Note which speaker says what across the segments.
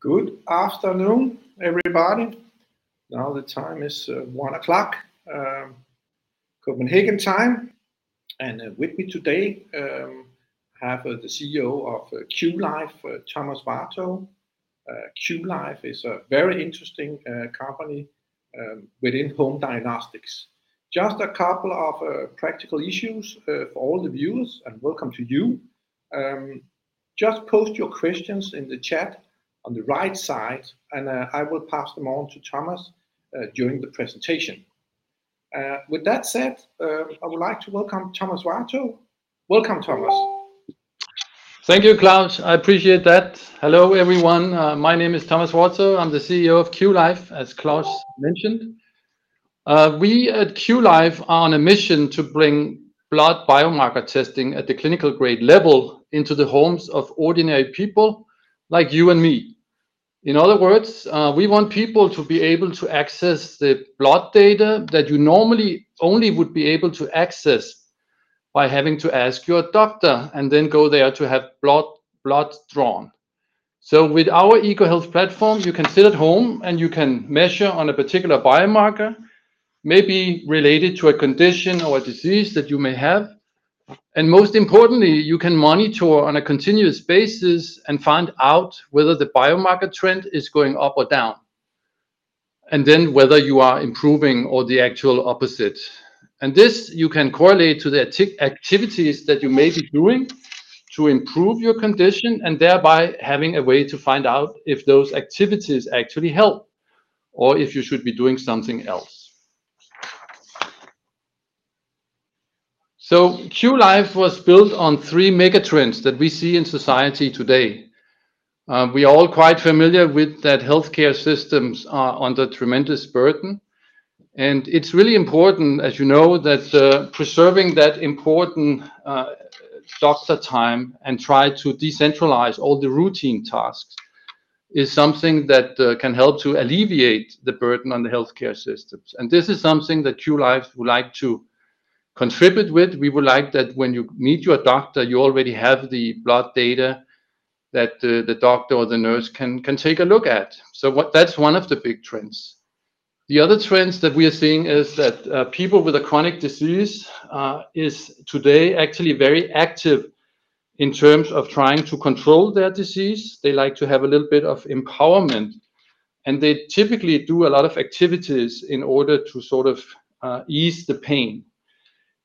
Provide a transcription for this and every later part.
Speaker 1: Good afternoon, everybody. Now the time is uh, 1:00 P.M. Um, Copenhagen time. And uh, with me today, I have uh, the CEO of QLife, Thomas Warthoe. QLife is a very interesting company um, within home diagnostics. Just a couple of practical issues for all the viewers, and welcome to you. Just post your questions in the chat on the right side, and uh, I will pass them on to Thomas uh, during the presentation. Uh, with that said, I would like to welcome Thomas Warthoe. Welcome, Thomas.
Speaker 2: Thank you, Claus. I appreciate that. Hello, everyone. My name is Thomas Warthoe. I'm the CEO of QLife, as Claus mentioned. We at QLife are on a mission to bring blood biomarker testing at the clinical grade level into the homes of ordinary people like you and me. In other words, uh, we want people to be able to access the blood data that you normally only would be able to access by having to ask your doctor and then go there to have blood blood drawn. So with our Egoo Health platform, you can sit at home, and you can measure on a particular biomarker, maybe related to a condition or a disease that you may have. And most importantly, you can monitor on a continuous basis and find out whether the biomarker trend is going up or down, and then whether you are improving or the actual opposite. And this you can correlate to the activities that you may be doing to improve your condition, and thereby having a way to find out if those activities actually help or if you should be doing something else. QLife was built on three megatrends that we see in society today. Uh, we are all quite familiar with that healthcare systems are under tremendous burden, and it's really important, as you know, that uh, preserving that important uh, doctor time and try to decentralize all the routine tasks is something that can help to alleviate the burden on the healthcare systems. And this is something that QLife would like to contribute with. We would like that when you meet your doctor, you already have the blood data that uh, the doctor or the nurse can can take a look at. So what that's one of the big trends. The other trends that we are seeing is that uh, people with a chronic disease uh, is today actually very active in terms of trying to control their disease. They like to have a little bit of empowerment, and they typically do a lot of activities in order to sort of ease the pain.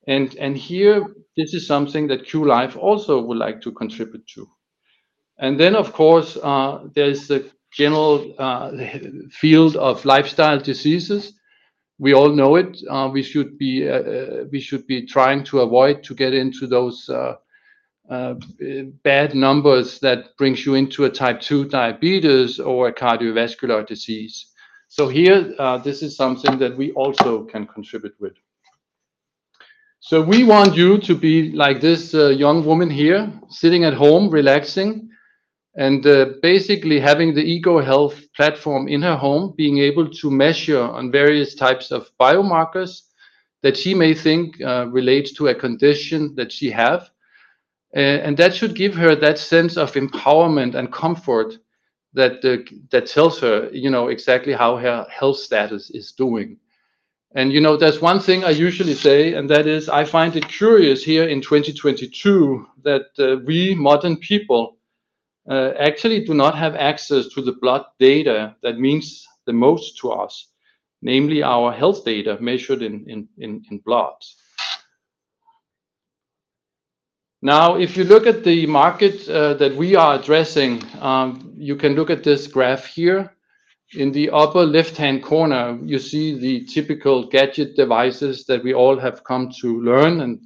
Speaker 2: And, and here, this is something that QLife also would like to contribute to. And then, of course, uh, there's the general uh, field of lifestyle diseases. We all know it. Uh, we should be we should be trying to avoid to get into those bad numbers that brings you into a type 2 diabetes or a cardiovascular disease. So here, this is something that we also can contribute with. So we want you to be like this uh, young woman here, sitting at home, relaxing, and uh, basically having the Egoo Health platform in her home, being able to measure on various types of biomarkers that she may think uh, relates to a condition that she have. And that should give her that sense of empowerment and comfort that that tells her you know, exactly how her health status is doing. And you know, there's one thing I usually say, and that is, I find it curious here in 2022 that uh, we modern people uh, actually do not have access to the blood data that means the most to us, namely our health data measured in in in blood. Now, if you look at the market uh, that we are addressing, um, you can look at this graph here. In the upper left-hand corner, you see the typical gadget devices that we all have come to learn and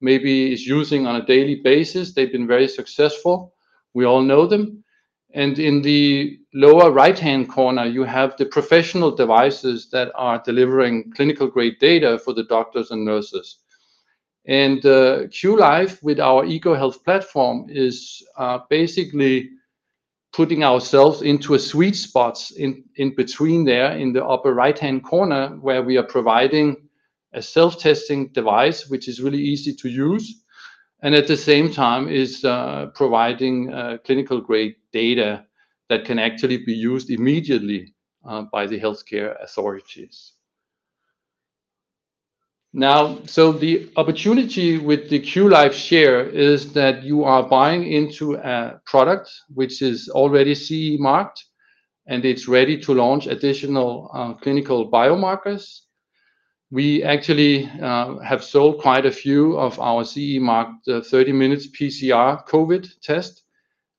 Speaker 2: maybe is using on a daily basis. They've been very successful. We all know them. And in the lower right-hand corner, you have the professional devices that are delivering clinical-grade data for the doctors and nurses. And uh QLife, with our Egoo Health platform, is basically putting ourselves into a sweet spot in between there in the upper right-hand corner, where we are providing a self-testing device, which is really easy to use, and at the same time is uh, providing uh, clinical-grade data that can actually be used immediately uh, by the healthcare authorities. Now, so the opportunity with the QLife share is that you are buying into a product which is already CE marked, and it's ready to launch additional uh, clinical biomarkers. We actually uh, have sold quite a few of our CE marked uh, 30-minute PCR COVID test.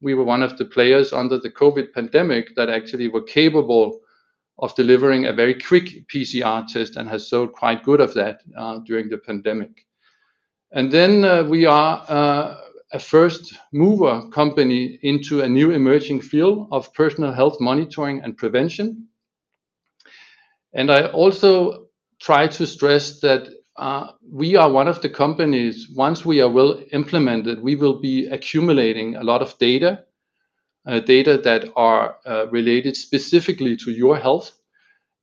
Speaker 2: We were one of the players under the COVID pandemic that actually were capable of delivering a very quick PCR test and has sold quite good of that uh, during the pandemic. And then uh, we are uh, a first mover company into a new emerging field of personal health monitoring and prevention. And I also try to stress that we are one of the companies, once we are well implemented, we will be accumulating a lot of data, Uh, data that are uh, related specifically to your health.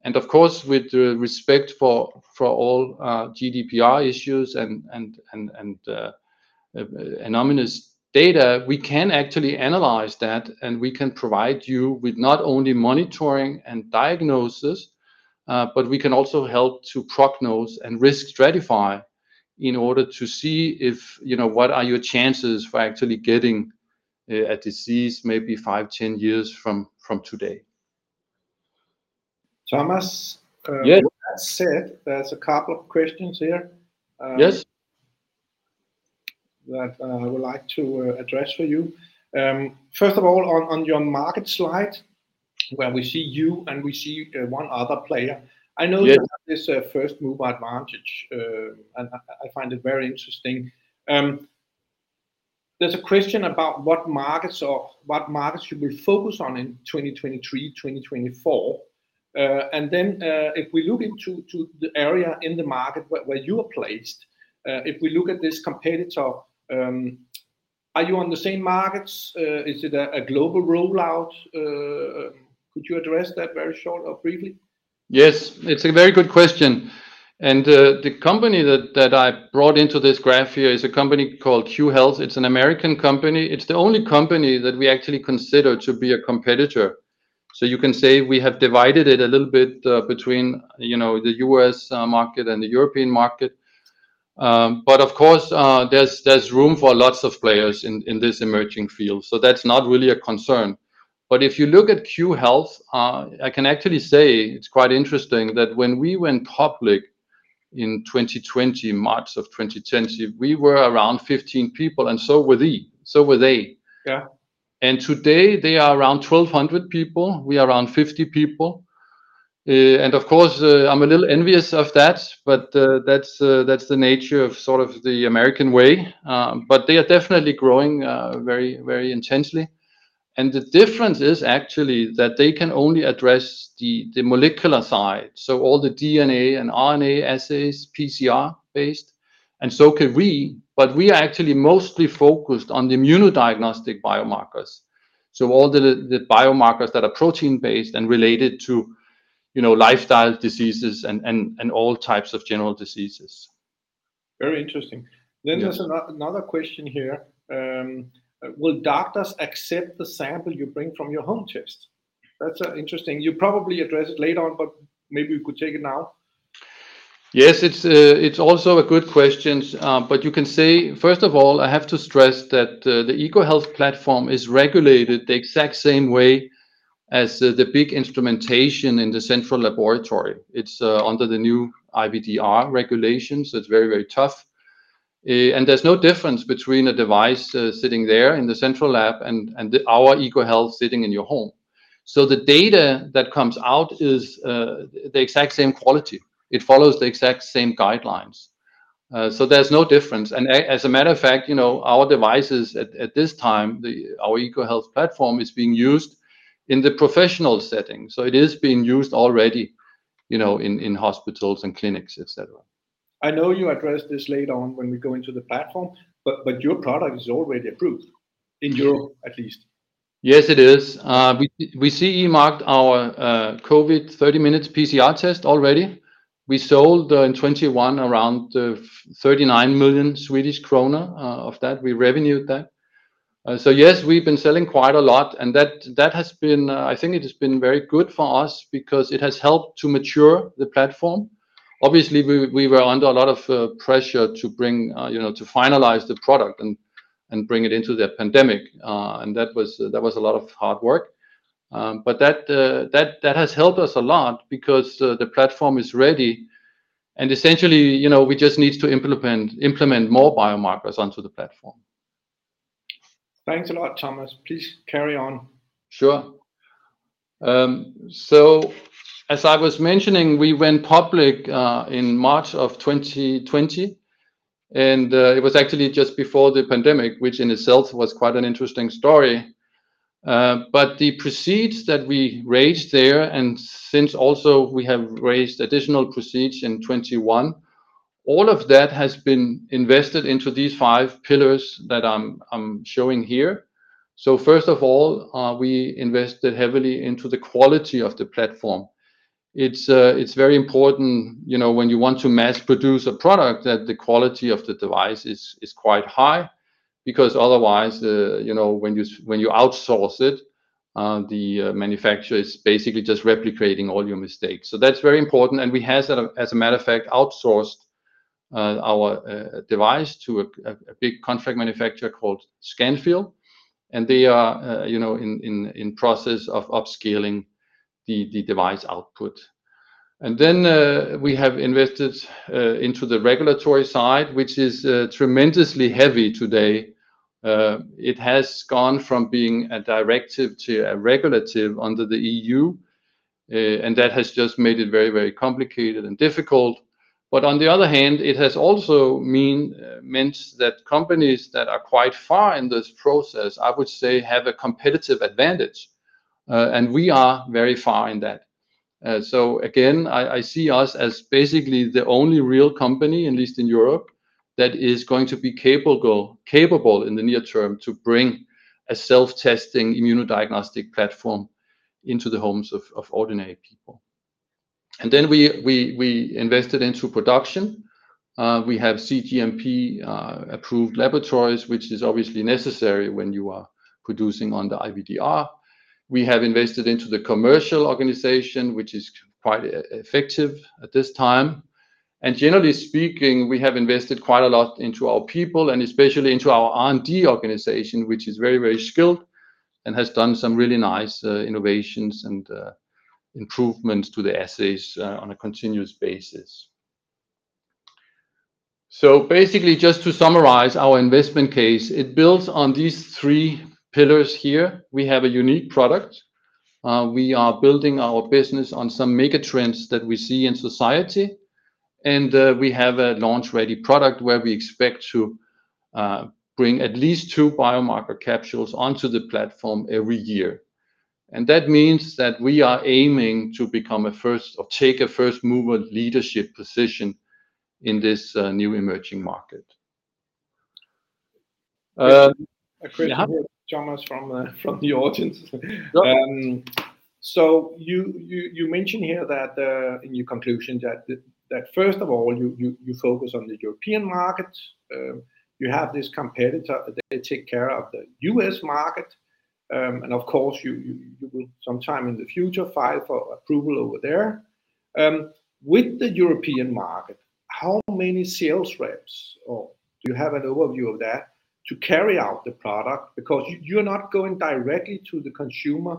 Speaker 2: And of course, with respect for for all uh, GDPR issues and anonymous data, we can actually analyze that, and we can provide you with not only monitoring and diagnosis, but we can also help to prognose and risk stratify in order to see if, you know, what are your chances for actually getting Uh, a disease maybe five, 10 years from from today.
Speaker 1: Thomas- uh,
Speaker 2: Yes.
Speaker 1: With that said, there's a couple of questions here.
Speaker 2: Um, yes.
Speaker 1: That uh, I would like to address for you. Um, first of all, on on your market slide, where we see you and we see one other player. I know you have this first mover advantage, and I find it very interesting. Um, There's a question about what markets or what markets you will focus on in 2023, 2024. Uh, and then, uh, if we look into the area in the market where you are placed, uh, if we look at this competitor, um, are you on the same markets? Is it a global rollout? Um, could you address that very short or briefly?
Speaker 2: Yes, it's a very good question. And, uh, the company that that I brought into this graph here is a company called Cue Health. It's an American company. It's the only company that we actually consider to be a competitor. So you can say we have divided it a little bit, uh, between, you know, the U.S. Uh, market and the European market. Um, but of course, there's there's room for lots of players in this emerging field, so that's not really a concern. But if you look at Cue Health, I can actually say it's quite interesting that when we went public in 2020, March of 2020, we were around 15 people, and so were they. So were they.
Speaker 1: Yeah.
Speaker 2: And today, they are around 1,200 people. We are around 50 people. Uh, and of course, uh, I'm a little envious of that, but uh, that's that's the nature of sort of the American way. But they are definitely growing very, very intensely. And the difference is actually that they can only address the the molecular side, so all the DNA and RNA assays, PCR-based, and so can we, but we are actually mostly focused on the immunodiagnostic biomarkers. So all the the biomarkers that are protein-based and related to, you know, lifestyle diseases and and, and all types of general diseases.
Speaker 1: Very interesting. Then there's another question here. Um, Will doctors accept the sample you bring from your home test? That's uh, interesting. You probably address it later on, but maybe you could take it now.
Speaker 2: Yes, it's uh, it's also a good question. Uh, but you can say, first of all, I have to stress that the Egoo Health platform is regulated the exact same way as the big instrumentation in the central laboratory. It's under the new IVDR regulations, so it's very, very tough. Uh, and there's no difference between a device uh, sitting there in the central lab and our Egoo Health sitting in your home. So the data that comes out is uh, the exact same quality. It follows the exact same guidelines. So there's no difference. And as a matter of fact, you know, our devices at this time, our Egoo Health platform is being used in the professional setting. So it is being used already, you know, in hospitals and clinics, et cetera.
Speaker 1: I know you address this later on when we go into the platform, but but your product is already approved, in Europe at least.
Speaker 2: Yes, it is. Uh, we we CE marked our uh, COVID 30 minutes PCR test already. We sold uh, in 21 around 39 million Swedish krona of that. We revenued that. So yes, we've been selling quite a lot, and that, that has been, I think it has been very good for us because it has helped to mature the platform. Obviously, we we were under a lot of uh, pressure to bring, uh, you know, to finalize the product and and bring it into the pandemic. Uh, and that was uh that was a lot of hard work. Um, but that uh that that has helped us a lot because the platform is ready, and essentially, you know, we just need to implement implement more biomarkers onto the platform.
Speaker 1: Thanks a lot, Thomas. Please carry on.
Speaker 2: Sure. Um, so as I was mentioning, we went public uh, in March of 2020, and uh, it was actually just before the pandemic, which in itself was quite an interesting story. Uh, but the proceeds that we raised there, and since also we have raised additional proceeds in 2021, all of that has been invested into these five pillars that I'm showing here. So first of all, we invested heavily into the quality of the platform. It's uh, it's very important, you know, when you want to mass produce a product, that the quality of the device is quite high, because otherwise, uh, you know, when you when you outsource it, uh, the manufacturer is basically just replicating all your mistakes. So that's very important, and we have, as a matter of fact, outsourced our device to a big contract manufacturer called Scanfil, and they are, you know, in process of upscaling the device output. And then uh, we have invested uh, into the regulatory side, which is uh, tremendously heavy today. It has gone from being a directive to a regulative under the EU, and that has just made it very, very complicated and difficult. But on the other hand, it has also meant that companies that are quite far in this process, I would say, have a competitive advantage, Uh, and we are very far in that. Uh, so again, I see us as basically the only real company, at least in Europe, that is going to be capable in the near term to bring a self-testing immunodiagnostic platform into the homes of ordinary people. And then we invested into production. Uh, we have cGMP approved laboratories, which is obviously necessary when you are producing on the IVDR. We have invested into the commercial organization, which is quite effective at this time. And generally speaking, we have invested quite a lot into our people, and especially into our R&D organization, which is very, very skilled and has done some really nice uh, innovations and uh, improvements to the assays uh, on a continuous basis. So basically, just to summarize our investment case, it builds on these three pillars here. We have a unique product. Uh, we are building our business on some mega trends that we see in society, and uh, we have a launch-ready product where we expect to uh, bring at least two biomarker capsules onto the platform every year. And that means that we are aiming to become a first or take a first-mover leadership position in this new emerging market.
Speaker 1: Um, a question, Thomas, from the audience.
Speaker 2: Sure.
Speaker 1: Um, so you you you mentioned here that uh, in your conclusion that that first of all you you, you focus on the European market. Um, you have this competitor, they take care of the U.S. market. Um, and of course, you will sometime in the future file for approval over there. With the European market, how many sales reps, or do you have an overview of that, to carry out the product? Because you're not going directly to the consumer.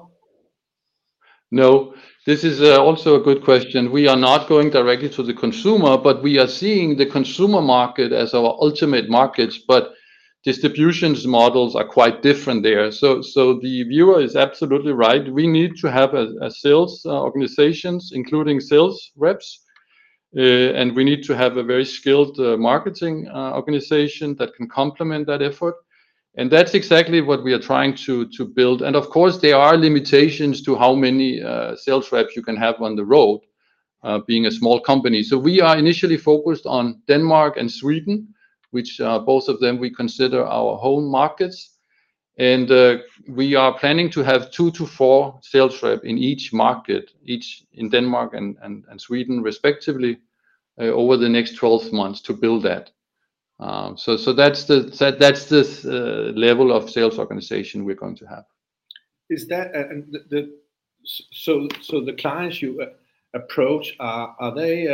Speaker 2: No, this is uh, also a good question. We are not going directly to the consumer, but we are seeing the consumer market as our ultimate markets, but distributions models are quite different there. So the viewer is absolutely right. We need to have a sales uh, organizations, including sales reps, Uh, and we need to have a very skilled uh, marketing uh, organization that can complement that effort, and that's exactly what we are trying to to build. And of course, there are limitations to how many sales reps you can have on the road, being a small company. So we are initially focused on Denmark and Sweden, which both of them we consider our home markets. And uh, we are planning to have two to four sales rep in each market, each in Denmark and Sweden respectively, uh, over the next 12 months to build that. Um, so that's the uh, level of sales organization we're going to have.
Speaker 1: Is that so so the clients you approach, are they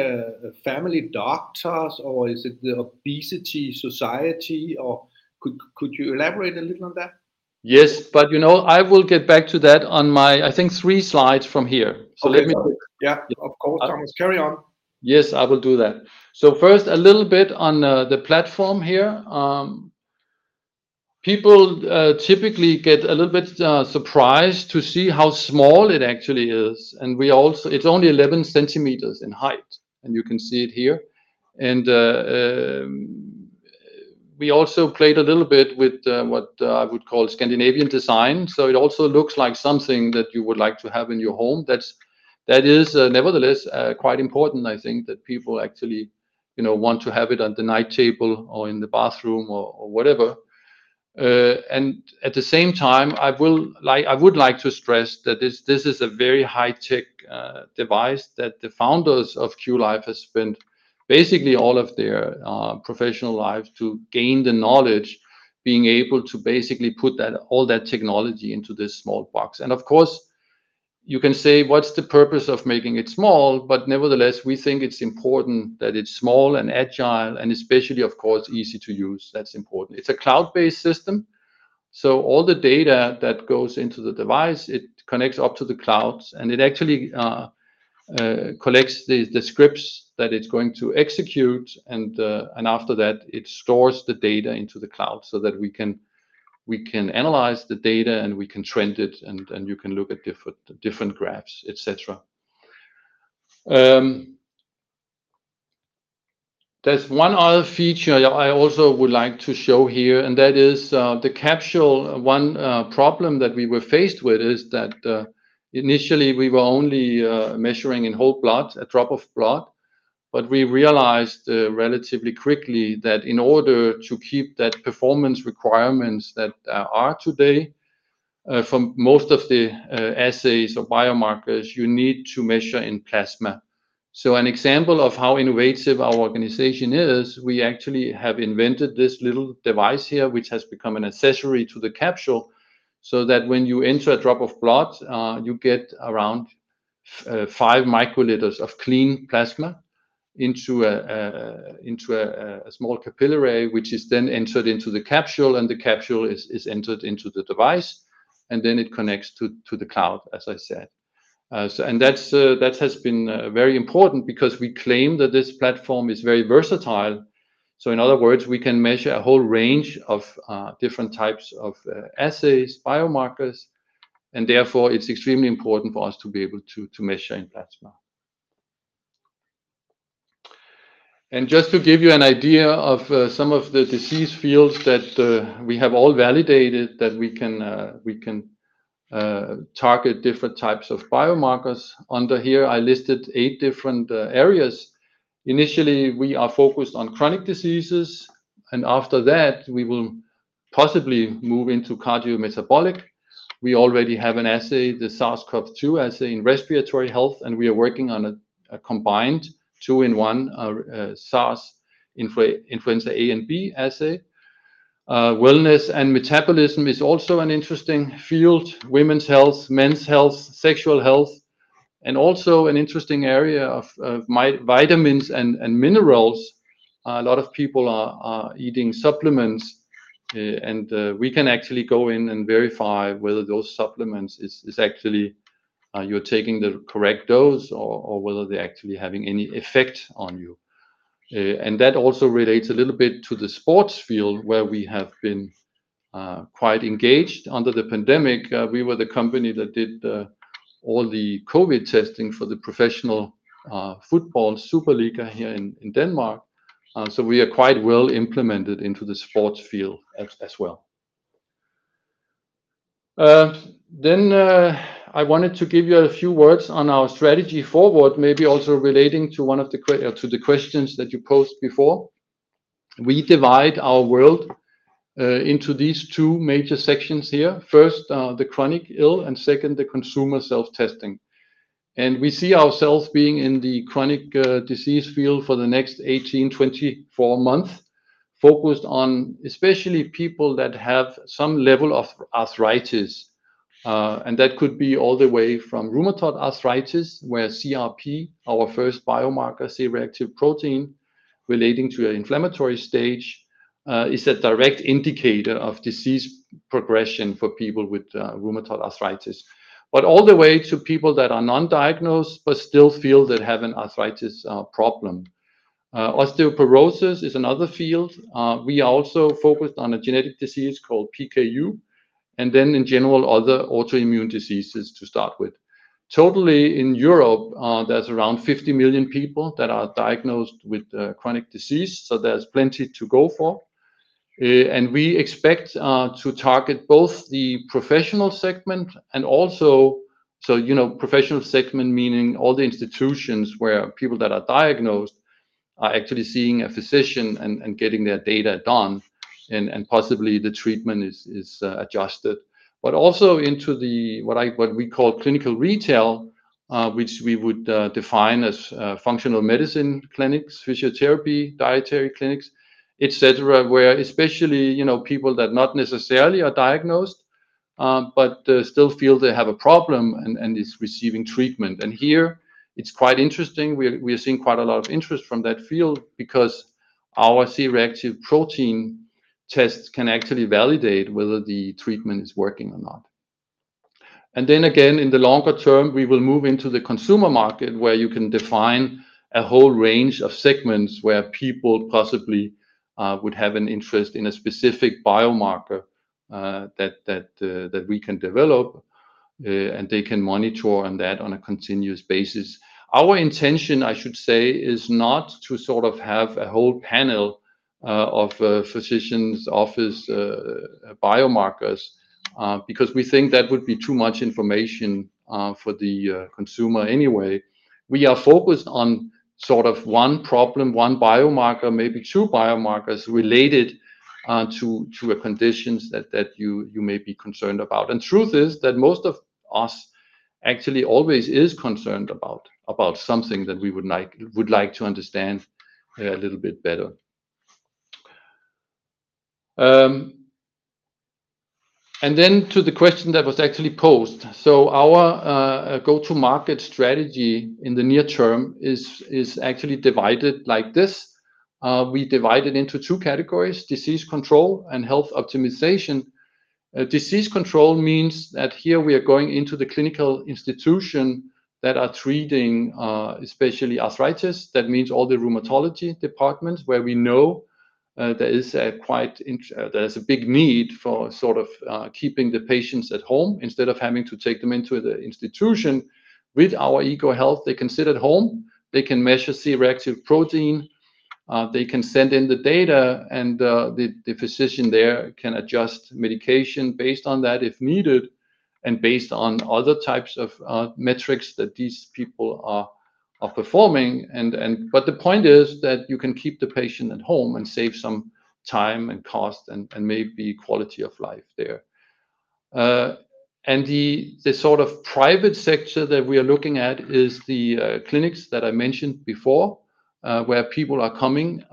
Speaker 1: family doctors, or is it the obesity society, or could you elaborate a little on that?
Speaker 2: Yes, but, you know, I will get back to that on my, I think, three slides from here. So let me-
Speaker 1: Okay. Yeah, of course, uh, Thomas. Carry on.
Speaker 2: Yes, I will do that. So first, a little bit on uh, the platform here. Um, people uh, typically get a little bit surprised to see how small it actually is, and we also... It's only 11 centimeters in height, and you can see it here. And um, we also played a little bit with uh, what uh, I would call Scandinavian design, so it also looks like something that you would like to have in your home. That is that is nevertheless quite important, I think, that people actually, you know, want to have it on the night table or in the bathroom or whatever. And at the same time, I will like I would like to stress that this this is a very high-tech device that the founders of QLife has spent basically all of their uh, professional lives to gain the knowledge, being able to basically put that, all that technology into this small box. And of course, you can say, "What's the purpose of making it small?" But nevertheless, we think it's important that it's small and agile, and especially, of course, easy to use. That's important. It's a cloud-based system, so all the data that goes into the device, it connects up to the clouds, and it actually uh, uh, collects the scripts that it's going to execute, and uh, and after that, it stores the data into the cloud so that we can we can analyze the data, and we can trend it, and you can look at different graphs, et cetera. Um, there's one other feature I also would like to show here, and that is uh, the capsule. One uh, problem that we were faced with is that initially we were only measuring in whole blood, a drop of blood, but we realized uh, relatively quickly that in order to keep that performance requirements that uh, are today uh, from most of the assays or biomarkers, you need to measure in plasma. So an example of how innovative our organization is, we actually have invented this little device here, which has become an accessory to the capsule, so that when you enter a drop of blood, you get around 5 microliters of clean plasma into a into a small capillary, which is then entered into the capsule, and the capsule is is entered into the device, and then it connects to to the cloud, as I said. Uh, so and that's uh, that has been uh, very important because we claim that this platform is very versatile. So in other words, we can measure a whole range of different types of assays, biomarkers, and therefore, it's extremely important for us to be able to to measure in plasma. And just to give you an idea of uh, some of the disease fields that uh, we have all validated, that we can uh, we can uh, target different types of biomarkers. Under here, I listed eight different areas. Initially, we are focused on chronic diseases, and after that, we will possibly move into cardiometabolic. We already have an assay, the SARS-CoV-2 assay in respiratory health, and we are working on a combined two-in-one uh, uh, SARS influenza A and B assay. Uh, wellness and metabolism is also an interesting field, women's health, men's health, sexual health, and also an interesting area of vitamins and minerals. A lot of people are eating supplements, eh, and we can actually go in and verify whether those supplements is actually you're taking the correct dose or whether they're actually having any effect on you. Uh, and that also relates a little bit to the sports field, where we have been uh, quite engaged. Under the pandemic, uh, we were the company that did all the COVID testing for the professional football Superliga here in Denmark. So we are quite well implemented into the sports field as well. Then I wanted to give you a few words on our strategy forward, maybe also relating to one of the uh, to the questions that you posed before. We divide our world uh, into these two major sections here. First, uh, the chronic ill, and second, the consumer self-testing. And we see ourselves being in the chronic disease field for the next 18-24 months. focused on especially people that have some level of arthritis. Uh, and that could be all the way from rheumatoid arthritis, where CRP, our first biomarker, C-reactive protein, relating to an inflammatory stage, uh, is a direct indicator of disease progression for people with uh, rheumatoid arthritis. But all the way to people that are non-diagnosed, but still feel that have an arthritis problem. Osteoporosis is another field. We are also focused on a genetic disease called PKU, and then in general, other autoimmune diseases to start with. Totally in Europe, uh, there's around 50 million people that are diagnosed with uh, chronic disease, so there's plenty to go for. Uh, and we expect to target both the professional segment and also, so, you know, professional segment, meaning all the institutions where people that are diagnosed are actually seeing a physician and getting their data done, and possibly the treatment is uh, adjusted. But also into the what I what we call clinical retail, uh, which we would uh, define as functional medicine clinics, physiotherapy, dietary clinics, etc., where especially, you know, people that not necessarily are diagnosed, um, but still feel they have a problem and is receiving treatment. And here it's quite interesting. We are seeing quite a lot of interest from that field because our C-reactive protein test can actually validate whether the treatment is working or not. And then again, in the longer term, we will move into the consumer market, where you can define a whole range of segments where people possibly uh, would have an interest in a specific biomarker uh, uh, that we can develop, and they can monitor on that on a continuous basis. Our intention, I should say, is not to sort of have a whole panel Uh, of uh, physicians' office uh, biomarkers because we think that would be too much information for the consumer anyway. We are focused on sort of one problem, one biomarker, maybe two biomarkers related to a conditions that you you may be concerned about. And truth is that most of us actually always is concerned about about something that we would like would like to understand a little bit better. Um, and then to the question that was actually posed. So our uh, uh, go-to-market strategy in the near term is actually divided like this. Uh, we divide it into two categories: disease control and health optimization. Disease control means that here we are going into the clinical institution that are treating especially arthritis. That means all the rheumatology departments, where we know Uh, there is a quite uh, there's a big need for sort of uh, keeping the patients at home instead of having to take them into the institution. With our Egoo Health, they can sit at home, they can measure C-reactive protein, they can send in the data, and the physician there can adjust medication based on that, if needed, and based on other types of metrics that these people are performing. And, and but the point is that you can keep the patient at home and save some time and cost and and maybe quality of life there. Uh, and the the sort of private sector that we are looking at is the uh, clinics that I mentioned before, uh, where people are coming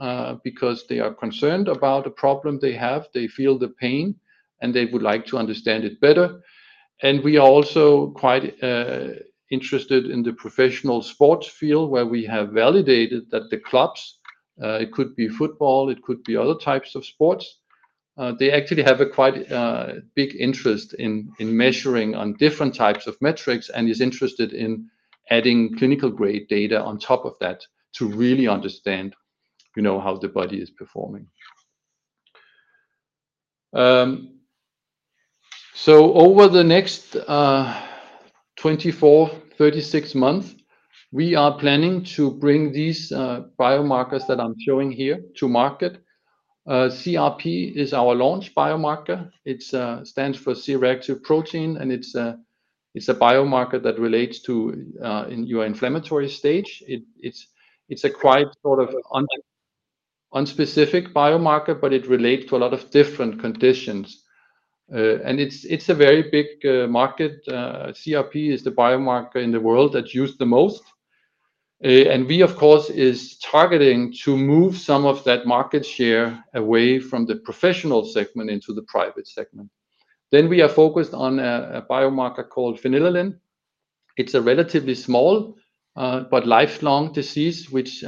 Speaker 2: because they are concerned about a problem they have, they feel the pain, and they would like to understand it better. And we are also quite interested in the professional sports field, where we have validated that the clubs, uh, it could be football, it could be other types of sports, uh, they actually have a quite uh, big interest in in measuring on different types of metrics, and is interested in adding clinical-grade data on top of that to really understand, you know, how the body is performing. Um, so over the next 24-36 months, we are planning to bring these uh, biomarkers that I'm showing here to market. Uh, CRP is our launch biomarker. It uh, stands for C-reactive protein, and it's a biomarker that relates to your inflammatory stage. It's a quite sort of unspecific biomarker, but it relates to a lot of different conditions. Uh, and it's it's a very big uh, market. Uh, CRP is the biomarker in the world that's used the most. And we, of course, is targeting to move some of that market share away from the professional segment into the private segment. Then we are focused on a biomarker called phenylalanine. It's a relatively small but lifelong disease, which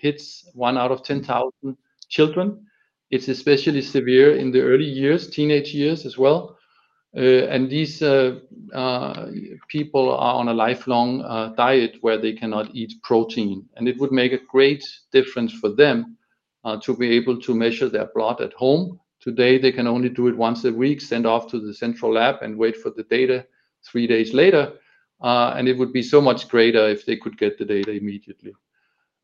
Speaker 2: hits one out of 10,000 children. It's especially severe in the early years, teenage years as well. Uh, and these uh, uh, people are on a lifelong diet where they cannot eat protein, and it would make a great difference for them to be able to measure their blood at home. Today, they can only do it once a week, send off to the central lab, and wait for the data three days later. And it would be so much greater if they could get the data immediately.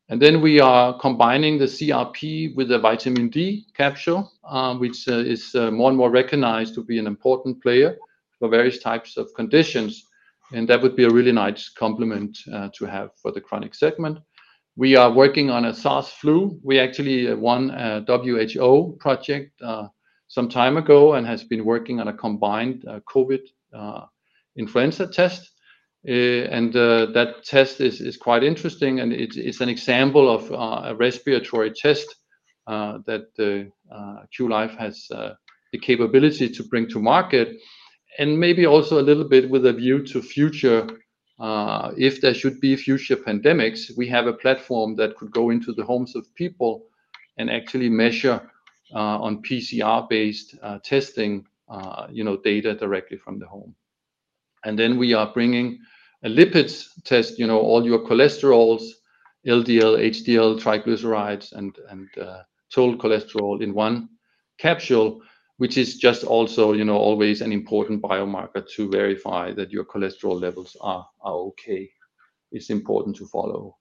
Speaker 2: And then we are combining the CRP with a vitamin D capsule, uh, which uh, is uh, more and more recognized to be an important player for various types of conditions, and that would be a really nice complement to have for the chronic segment. We are working on a SARS flu. We actually won a WHO project some time ago and has been working on a combined COVID influenza test. Uh, and uh, that test is quite interesting, and it's an example of uh, a respiratory test that QLife has the capability to bring to market. And maybe also a little bit with a view to future, if there should be future pandemics, we have a platform that could go into the homes of people and actually measure on PCR-based testing, you know, data directly from the home. And then we are bringing a lipids test, you know, all your cholesterols, LDL, HDL, triglycerides, and and uh, total cholesterol in one capsule, which is just also, you know, always an important biomarker to verify that your cholesterol levels are okay. It's important to follow.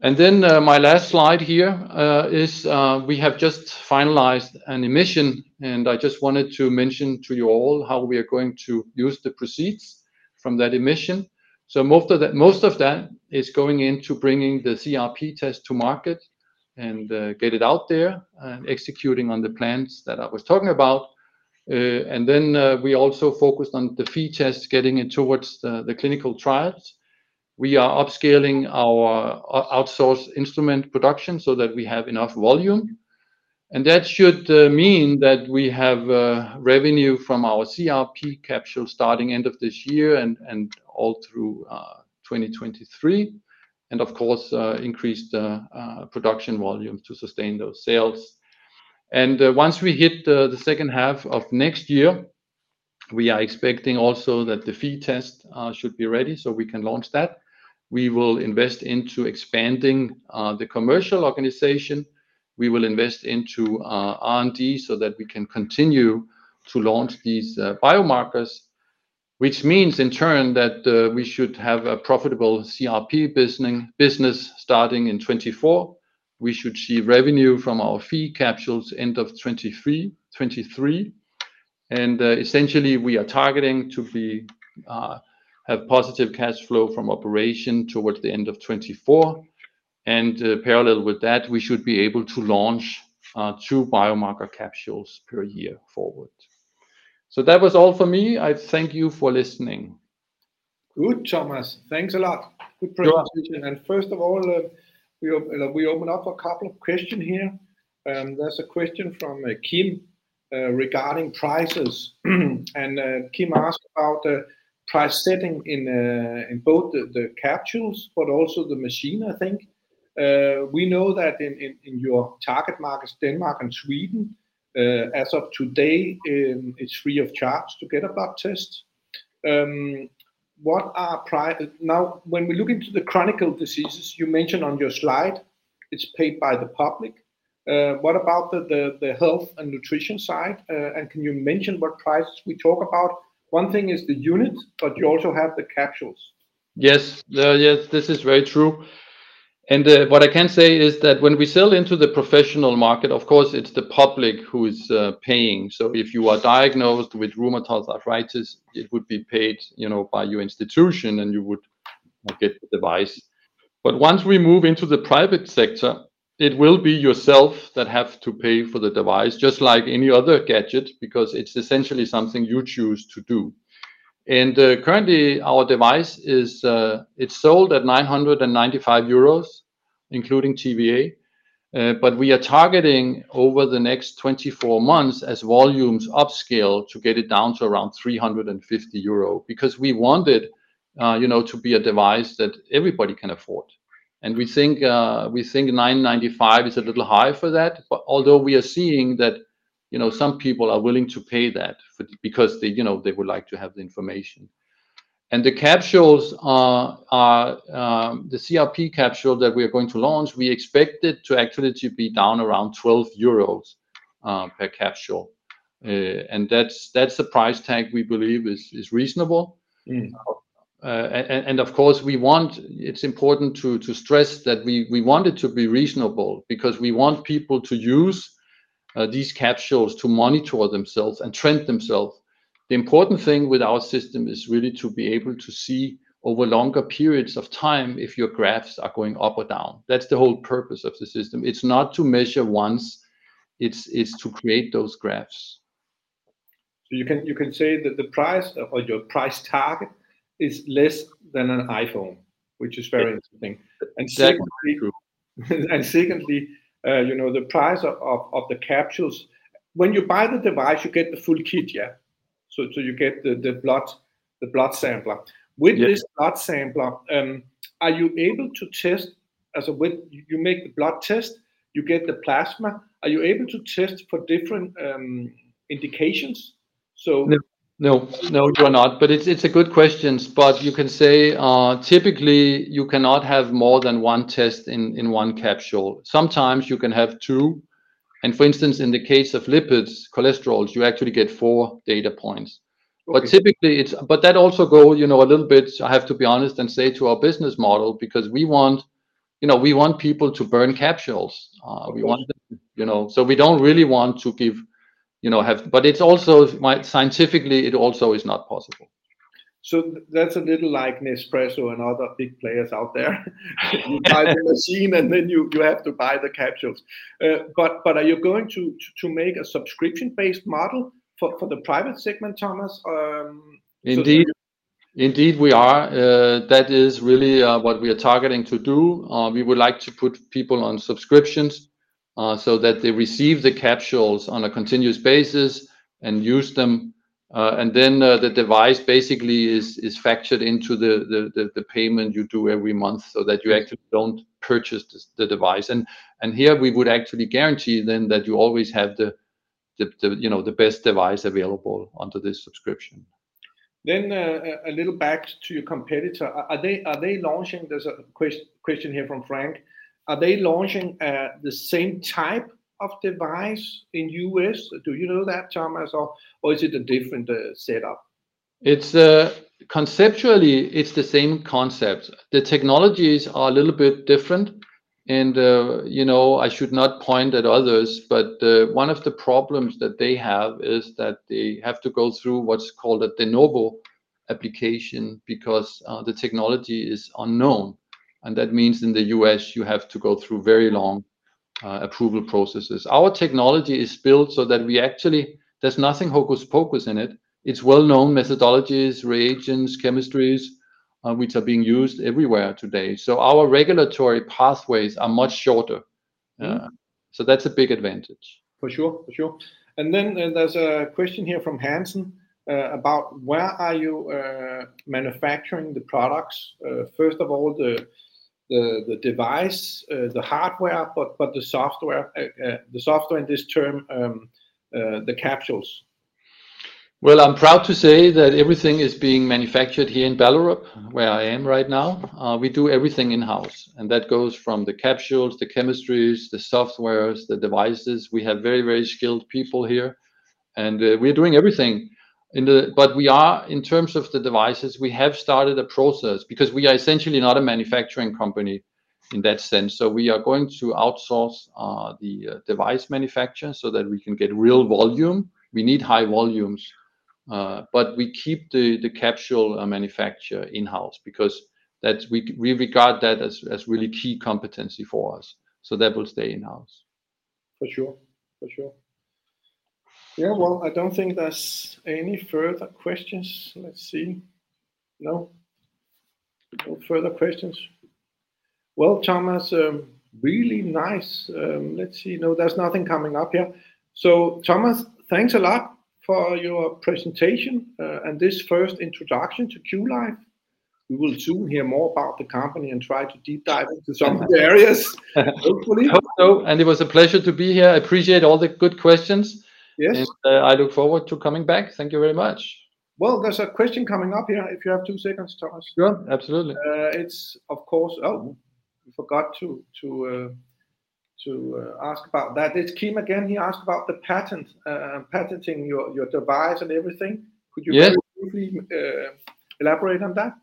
Speaker 2: And then, uh, my last slide here uh, is we have just finalized an emission, and I just wanted to mention to you all how we are going to use the proceeds from that emission. So most of that, most of that is going into bringing the CRP test to market and uh, get it out there and executing on the plans that I was talking about. Uh, and then, uh, we also focused on the Phe test, getting it towards the clinical trials. We are upscaling our outsourced instrument production so that we have enough volume, and that should uh, mean that we have uh, revenue from our CRP capsule starting end of this year and all through uh, 2023, and of course, increased production volume to sustain those sales. And once we hit the second half of next year, we are expecting also that the Phe test should be ready, so we can launch that. We will invest into expanding the commercial organization. We will invest into uh, R&D so that we can continue to launch these uh, biomarkers, which means in turn that uh, we should have a profitable CRP business starting in 2024. We should see revenue from our Phe capsules end of 2023. And essentially, we are targeting to be have positive cash flow from operation towards the end of 2024. And uh, parallel with that, we should be able to launch uh, two biomarker capsules per year forward. So that was all for me. I thank you for listening.
Speaker 1: Good, Thomas. Thanks a lot. Good presentation. First of all, uh, we open up a couple of questions here. Um, there's a question from Kim regarding prices. And Kim asked about the price setting in both the capsules, but also the machine, I think. Uh, we know that in your target markets, Denmark and Sweden, uh, as of today, um, it's free of charge to get a blood test. Um, what are now, when we look into the chronic diseases, you mentioned on your slide, it's paid by the public. Uh, what about the health and nutrition side? And can you mention what prices we talk about? One thing is the unit, but you also have the capsules.
Speaker 2: Yes. Yes, this is very true. And uh, what I can say is that when we sell into the professional market, of course, it's the public who is uh, paying. So if you are diagnosed with rheumatoid arthritis, it would be paid, you know, by your institution, and you would get the device. But once we move into the private sector, it will be yourself that have to pay for the device, just like any other gadget, because it's essentially something you choose to do. And uh, currently, our device is uh, it's sold at 995 euros, including TVA. Uh, but we are targeting over the next 24 months as volumes upscale to get it down to around 350 euro because we want it you know, to be a device that everybody can afford. And we think uh we think 995 is a little high for that, But although we are seeing that some people are willing to pay that because they you know they would like to have the information. And the capsules, are um, the CRP capsule that we are going to launch, we expect it to actually to be down around 12 euros uh, per capsule. Uh, and that's that's the price tag we believe is is reasonable. Mm. Uh, and of course, we want it's important to to stress that we want it to be reasonable because we want people to use Uh, these capsules to monitor themselves and trend themselves. The important thing with our system is really to be able to see over longer periods of time if your graphs are going up or down. That's the whole purpose of the system. It's not to measure once. It's it's to create those graphs.
Speaker 1: So you can you can say that the price or your price target is less than an iPhone, which is very interesting.
Speaker 2: Exactly.
Speaker 1: Secondly, the price of of the capsules, when you buy the device, you get the full kit, yeah? So, so you get the the blood the blood sampler. With this blood sampler, um, are you able to test as a with you make the blood test, you get the plasma, are you able to test for different indications?
Speaker 2: No, you are not. But it's a good question. But you can say uh, typically you cannot have more than one test in one capsule. Sometimes you can have two. And For instance, in the case of lipids, cholesterols, you actually get four data points. But typically, it's but that also goes you know, a little bit, I have to be honest and say, to our business model because we want you know, we want people to burn capsules. Uh, we want them. You know, so we don't really want to give, but it's also scientifically, it also is not possible.
Speaker 1: So that's a little like Nespresso and other big players out there. You buy the machine and then you you have to buy the capsules. Uh, but but are you going to to make a subscription-based model for for the private segment, Thomas?
Speaker 2: Um, Indeed, Indeed we are. That is really what we are targeting to do. We would like to put people on subscriptions so that they receive the capsules on a continuous basis and use them. Uh, and then uh, the device basically is is factored into the the the payment you do every month so that you actually don't purchase the device. And and here we would actually guarantee then that you always have the the, the you know the best device available under this subscription.
Speaker 1: Then a little back to your competitor. Are they are they launching? There's a question here from Frank. Are they launching the same type of device in U.S.? Do you know that, Thomas, or is it a different uh, setup?
Speaker 2: It's uh, conceptually, it's the same concept. The technologies are a little bit different. And uh, you know I should not point at others, but uh, one of the problems that they have is that they have to go through what's called a de novo application because the technology is unknown. And that means in the U.S., you have to go through very long uh, approval processes. Our technology is built so that we actually, there's nothing hocus pocus in it. It's well-known methodologies, reagents, chemistries, uh, which are being used everywhere today. So our regulatory pathways are much shorter. Uh, mm-hmm. So that's a big advantage.
Speaker 1: For sure, for sure. And then There is a question here from Hansen about where are you manufacturing the products? First of all, the the device, uh, the hardware, but the software, uh, uh, the software in this term, um, the capsules.
Speaker 2: Well, I'm proud to say that everything is being manufactured here in Ballerup, where I am right now. We do everything in-house. And that goes from the capsules, the chemistries, the softwares, the devices. We have very, very skilled people here. And We are doing everything. But we are, in terms of the devices, we have started a process because we are essentially not a manufacturing company in that sense. So we are going to outsource uh, the uh, device manufacture so that we can get real volume. We need high volumes. Uh, but we keep the capsule manufacture in-house because we regard that as really key competency for us. So that will stay in-house.
Speaker 1: For sure, for sure. Yeah, well, I don't think there's any further questions. Let's see. No? No further questions. Well, Thomas, um, really nice. Um, let's see. No, there's nothing coming up here. So Thomas, thanks a lot for your presentation, uh, and this first introduction to QLife. We will soon hear more about the company and try to deep dive into some of the areas, hopefully.
Speaker 2: Hope so, and it was a pleasure to be here. I appreciate all the good questions.
Speaker 1: Yes.
Speaker 2: Uh, I look forward to coming back. Thank you very much.
Speaker 1: Well, there's a question coming up here, if you have two seconds, Thomas.
Speaker 2: Sure, absolutely.
Speaker 1: Uh, it's of course. Oh, we forgot to to uh to uh, ask about that. It's Kim again. He asked about the patent, patenting your device and everything. Could you-
Speaker 2: Yes
Speaker 1: Briefly elaborate on that?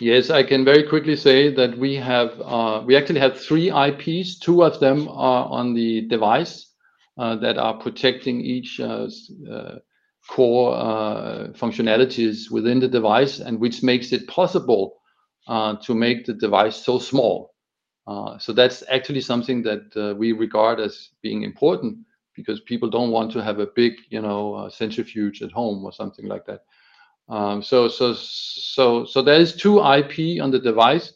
Speaker 2: Yes, I can very quickly say that we have, we actually have three IPs. Two of them are on the device, Uh, that are protecting each uh, uh, core functionalities within the device, and which makes it possible to make the device so small. So that's actually something that we regard as being important because people don't want to have a big, you know, centrifuge at home or something like that. Um so so so there is two IP on the device,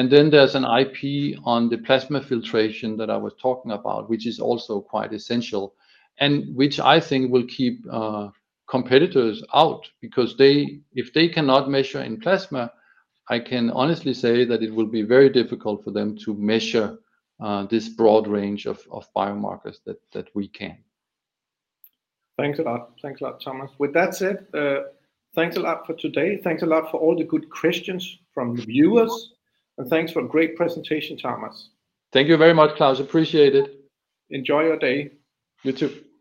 Speaker 2: and then there's an IP on the plasma filtration that I was talking about, which is also quite essential, and which I think will keep uh, competitors out because they, if they cannot measure in plasma, I can honestly say that it will be very difficult for them to measure uh, this broad range of biomarkers that we can.
Speaker 1: Thanks a lot. Thanks a lot, Thomas. With that said, uh, thanks a lot for today. Thanks a lot for all the good questions from the viewers, thanks for a great presentation, Thomas.
Speaker 2: Thank you very much, Claus. Appreciate it.
Speaker 1: Enjoy your day.
Speaker 2: You too.